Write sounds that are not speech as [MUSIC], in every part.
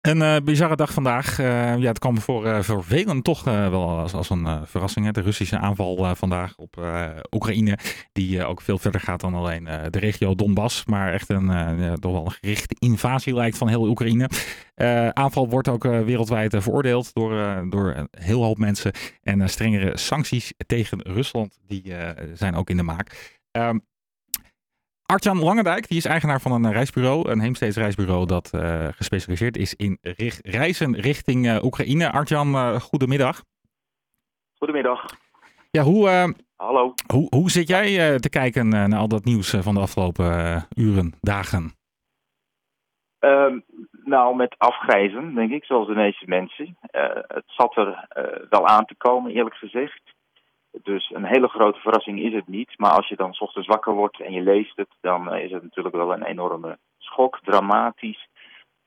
Een uh, bizarre dag vandaag. Uh, ja, het kwam voor, uh, voor velen toch wel als, als een verrassing. Hè? De Russische aanval vandaag op Oekraïne. Die ook veel verder gaat dan alleen de regio Donbass. Maar echt een toch wel een gerichte invasie lijkt van heel Oekraïne. aanval wordt ook wereldwijd veroordeeld door, door een heel hoop mensen. En strengere sancties tegen Rusland die zijn ook in de maak. Um, Artjan Langendijk, die is eigenaar van een eh, reisbureau, een Heemsteeds reisbureau dat uh, gespecialiseerd is in reizen richting uh, Oekraïne. Artjan, uh, goedemiddag. Goedemiddag. Ja, hoe, Hallo. Hoe, hoe zit jij te kijken naar al dat nieuws van de afgelopen uren, dagen? Ehm, nou, met afgrijzen, denk ik, zoals de meeste mensen. het zat er wel aan te komen, eerlijk gezegd. Dus een hele grote verrassing is het niet. Maar als je dan s ochtends wakker wordt en je leest het, dan eh, is het natuurlijk wel een enorme schok, dramatisch.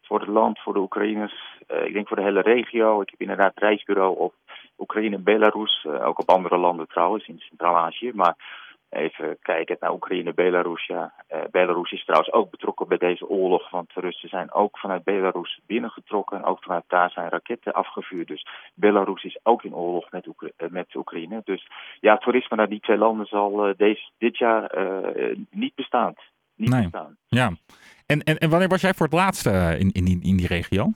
Voor het land, voor de Oekraïners, uh, ik denk voor de hele regio. Ik heb inderdaad reisbureau op Oekraïne, Belarus, uh, ook op andere landen trouwens, in Centraal-Azië. Maar Even kijken naar Oekraïne, Belarus. Ja. Uh, Belarus is trouwens ook betrokken bij deze oorlog, want de Russen zijn ook vanuit Belarus binnengetrokken. En ook vanuit daar zijn raketten afgevuurd. Dus Belarus is ook in oorlog met, Oekra uh, met Oekraïne. Dus ja, toerisme naar die twee landen zal uh, deze, dit jaar niet bestaan. Niet nee. bestaan. Ja. En, en, en wanneer was jij voor het laatst in, in, die, in die regio?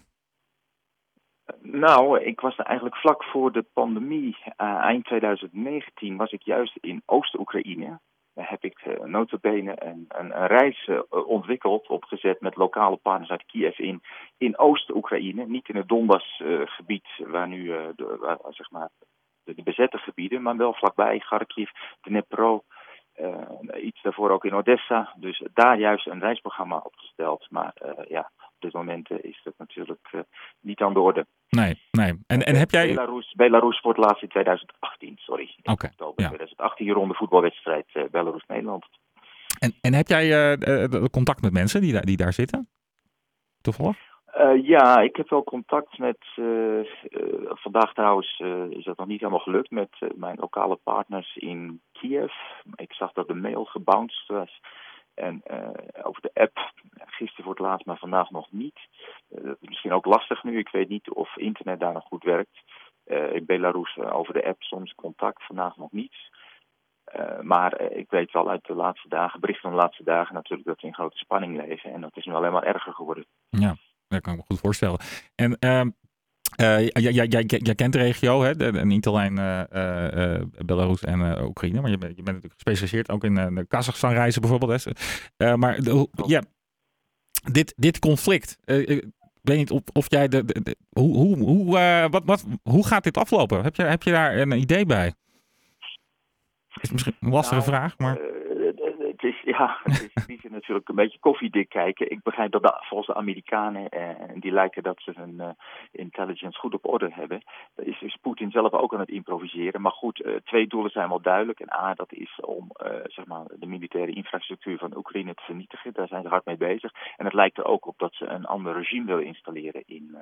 Nou, ik was eigenlijk vlak voor de pandemie, uh, eind 2019, was ik juist in Oost-Oekraïne. Daar heb ik uh, notabene een, een, een reis uh, ontwikkeld, opgezet met lokale partners uit Kiev in, in Oost-Oekraïne. Niet in het Donbass-gebied, waar nu de, zeg maar, de, bezette gebieden, maar wel vlakbij, Kharkiv, Dnipro, iets daarvoor ook in Odessa. Dus daar juist een reisprogramma opgesteld. Maar ja, dit moment is dat natuurlijk niet aan de orde. Nee, nee. En, en heb jij... Belarus, Belarus voor het laatst in 2018, sorry. Oké. Okay, oktober ja. 2018 ronde voetbalwedstrijd Belarus-Nederland. En, en heb jij contact met mensen die, daar, die daar zitten? Toevallig? Uh, ja, ik heb wel contact met, vandaag trouwens is dat nog niet helemaal gelukt, met mijn lokale partners in Kiev. Ik zag dat de mail gebounced was. En over de app, gisteren voor het laatst, maar vandaag nog niet. Uh, dat is misschien ook lastig nu. Ik weet niet of internet daar nog goed werkt. Uh, in Belarus over de app soms contact, vandaag nog niets. maar ik weet wel uit de laatste dagen, berichten van de laatste dagen natuurlijk, dat we in grote spanning leven. En dat is nu alleen maar erger geworden. Ja, dat kan ik me goed voorstellen. En uh, jij, kent de regio, hè? De, niet alleen uh, uh, Belarus en Oekraïne, maar je, bent, je bent natuurlijk gespecialiseerd ook in de Kazachstan reizen bijvoorbeeld. Hè? maar de, ja, dit, dit conflict, ik weet niet of, of jij de, de, de hoe, hoe, hoe, wat, wat, hoe gaat dit aflopen? Heb je, heb je daar een idee bij? Is misschien een lastige nou, vraag, maar is, ja, het is natuurlijk een beetje koffiedik kijken. Ik begrijp dat de, volgens de Amerikanen, en eh, die lijken dat ze hun uh, intelligence goed op orde hebben, is, is Poetin zelf ook aan het improviseren. Maar goed, uh, twee doelen zijn wel duidelijk. En A, dat is om zeg maar de militaire infrastructuur van Oekraïne te vernietigen. Daar zijn ze hard mee bezig. En het lijkt er ook op dat ze een ander regime willen installeren in,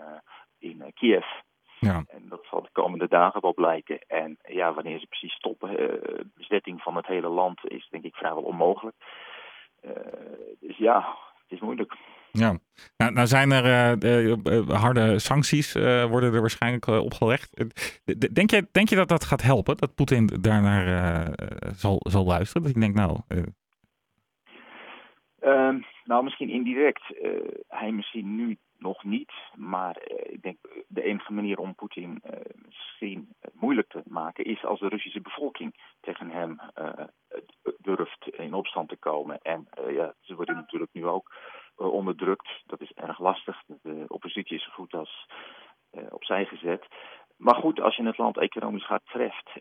in Kiev. Ja. En dat zal de komende dagen wel blijken. En ja, wanneer ze precies stoppen, uh, bezetting van het hele land is denk ik vrijwel onmogelijk. Uh, dus ja, het is moeilijk. Ja, nou, nou zijn er uh, harde sancties, worden er waarschijnlijk opgelegd. Denk je, denk je dat dat gaat helpen, dat Poetin daarnaar zal, zal luisteren? Dat ik denk, nou... Ehm, nou, misschien indirect. hij misschien nu nog niet. Maar uh, ik denk de enige manier om Poetin uh, misschien moeilijk te maken is als de Russische bevolking tegen hem durft in opstand te komen. En ja, ze worden natuurlijk nu ook onderdrukt. Dat is erg lastig. De oppositie is goed als opzij gezet. Maar goed, als je het land economisch hard treft,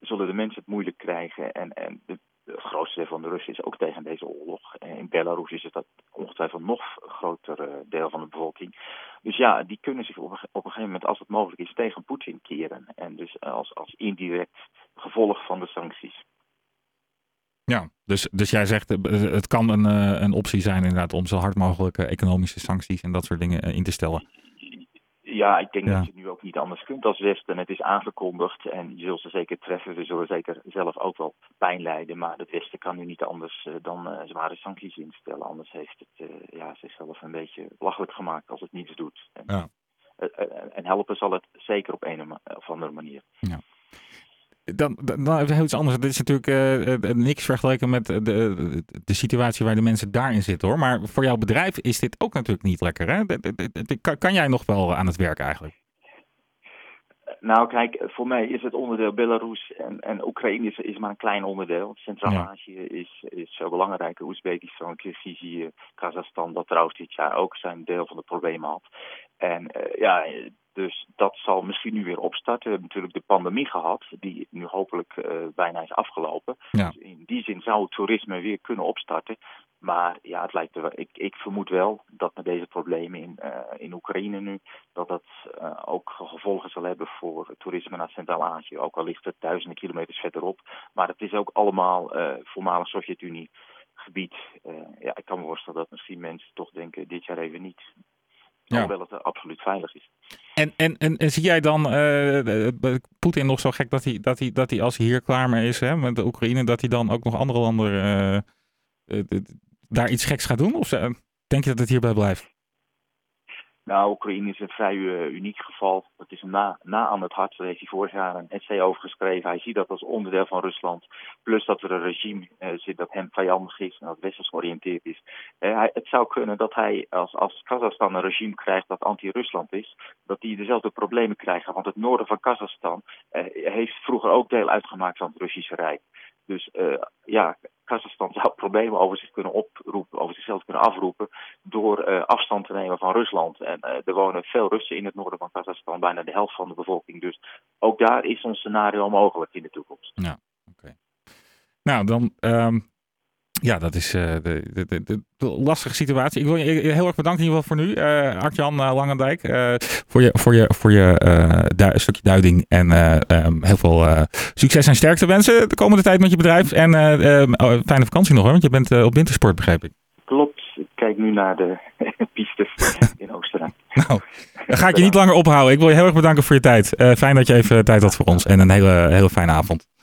zullen de mensen het moeilijk krijgen. En, en de grootste van de Russen is ook tegen deze oorlog. En in Belarus is het dat ongetwijfeld nog groter uh, deel van de bevolking. Dus ja, die kunnen zich op een, op een gegeven moment, als het mogelijk is, tegen Poetin keren. En dus als, als indirect gevolg van de sancties. Ja, dus, dus jij zegt eh, het kan een, een optie zijn inderdaad om zo hard mogelijk economische sancties en dat soort dingen in te stellen. Ja, ik denk dat je nu niet anders kunt als Westen. Het is aangekondigd en je zult ze zeker treffen. We zullen zeker zelf ook wel pijn lijden. Maar het Westen kan nu niet anders dan zware sancties instellen. Anders heeft het ja, zichzelf een beetje belachelijk gemaakt als het niets doet. En, ja. en helpen zal het zeker op een of andere manier. Ja dan, dan, dan even iets anders. Dit is natuurlijk uh, niks vergeleken met de, de situatie waar de mensen daarin zitten hoor. Maar voor jouw bedrijf is dit ook natuurlijk niet lekker. Hè? Kan, kan jij nog wel aan het werk eigenlijk? Nou, kijk, voor mij is het onderdeel Belarus en, en Oekraïne is, is maar een klein onderdeel. Centraal-Azië is, is veel belangrijker. Oezbekistan, Kyrgyzije, Kazachstan, dat trouwens dit jaar ook zijn deel van de problemen had. En uh, ja, dus dat zal misschien nu weer opstarten. We hebben natuurlijk de pandemie gehad, die nu hopelijk uh, bijna is afgelopen. Dus in die zin zou het toerisme weer kunnen opstarten. Maar ja, het lijkt er, ik, ik vermoed wel dat met deze problemen in, uh, in Oekraïne nu, dat dat uh, ook gevolgen zal hebben voor toerisme naar Centraal-Azië. Ook al ligt het duizenden kilometers verderop. Maar het is ook allemaal uh, voormalig Sovjet-Unie gebied. ja, ik kan me voorstellen dat misschien mensen toch denken, dit jaar even niet. Ja. Hoewel het absoluut veilig is. En, en, en, en zie jij dan uh, Poetin nog zo gek dat hij, dat, hij, dat hij als hij hier klaar mee is hè, met de Oekraïne, dat hij dan ook nog andere landen uh, daar iets geks gaat doen? Of denk je dat het hierbij blijft? Nou, Oekraïne is een vrij uh, uniek geval. Het is na, na aan het hart. Daar heeft hij vorig jaar een essay over geschreven. Hij ziet dat als onderdeel van Rusland. Plus dat er een regime zit dat hem vijandig is en dat westers georiënteerd is. Hij, het zou kunnen dat hij, als, als Kazachstan een regime krijgt dat anti-Rusland is, dat die dezelfde problemen krijgen. Want het noorden van Kazachstan heeft vroeger ook deel uitgemaakt van het Russische Rijk. Dus ja, Kazachstan zou problemen over zich kunnen oproepen, over zichzelf kunnen afroepen door uh, afstand te nemen van Rusland. En uh, er wonen veel Russen in het noorden van Kazachstan, bijna de helft van de bevolking. Dus ook daar is een scenario mogelijk in de toekomst. Ja, oké. Nou, dan um, ja, dat is uh, de, de, de, de, lastige situatie. Ik wil je heel erg bedanken in ieder geval voor nu, uh, Artjan uh, Langendijk, voor je, voor je, voor je du stukje duiding en um, heel veel succes en sterkte wensen de komende tijd met je bedrijf. En oh, fijne vakantie nog, hoor, want je bent op wintersport, begrijp ik. Klopt, ik kijk nu naar de [LAUGHS] piste in Oostenrijk. [LAUGHS] nou, dan ga ik je niet langer ophouden. Ik wil je heel erg bedanken voor je tijd. fijn dat je even tijd had voor ons en een hele, hele fijne avond.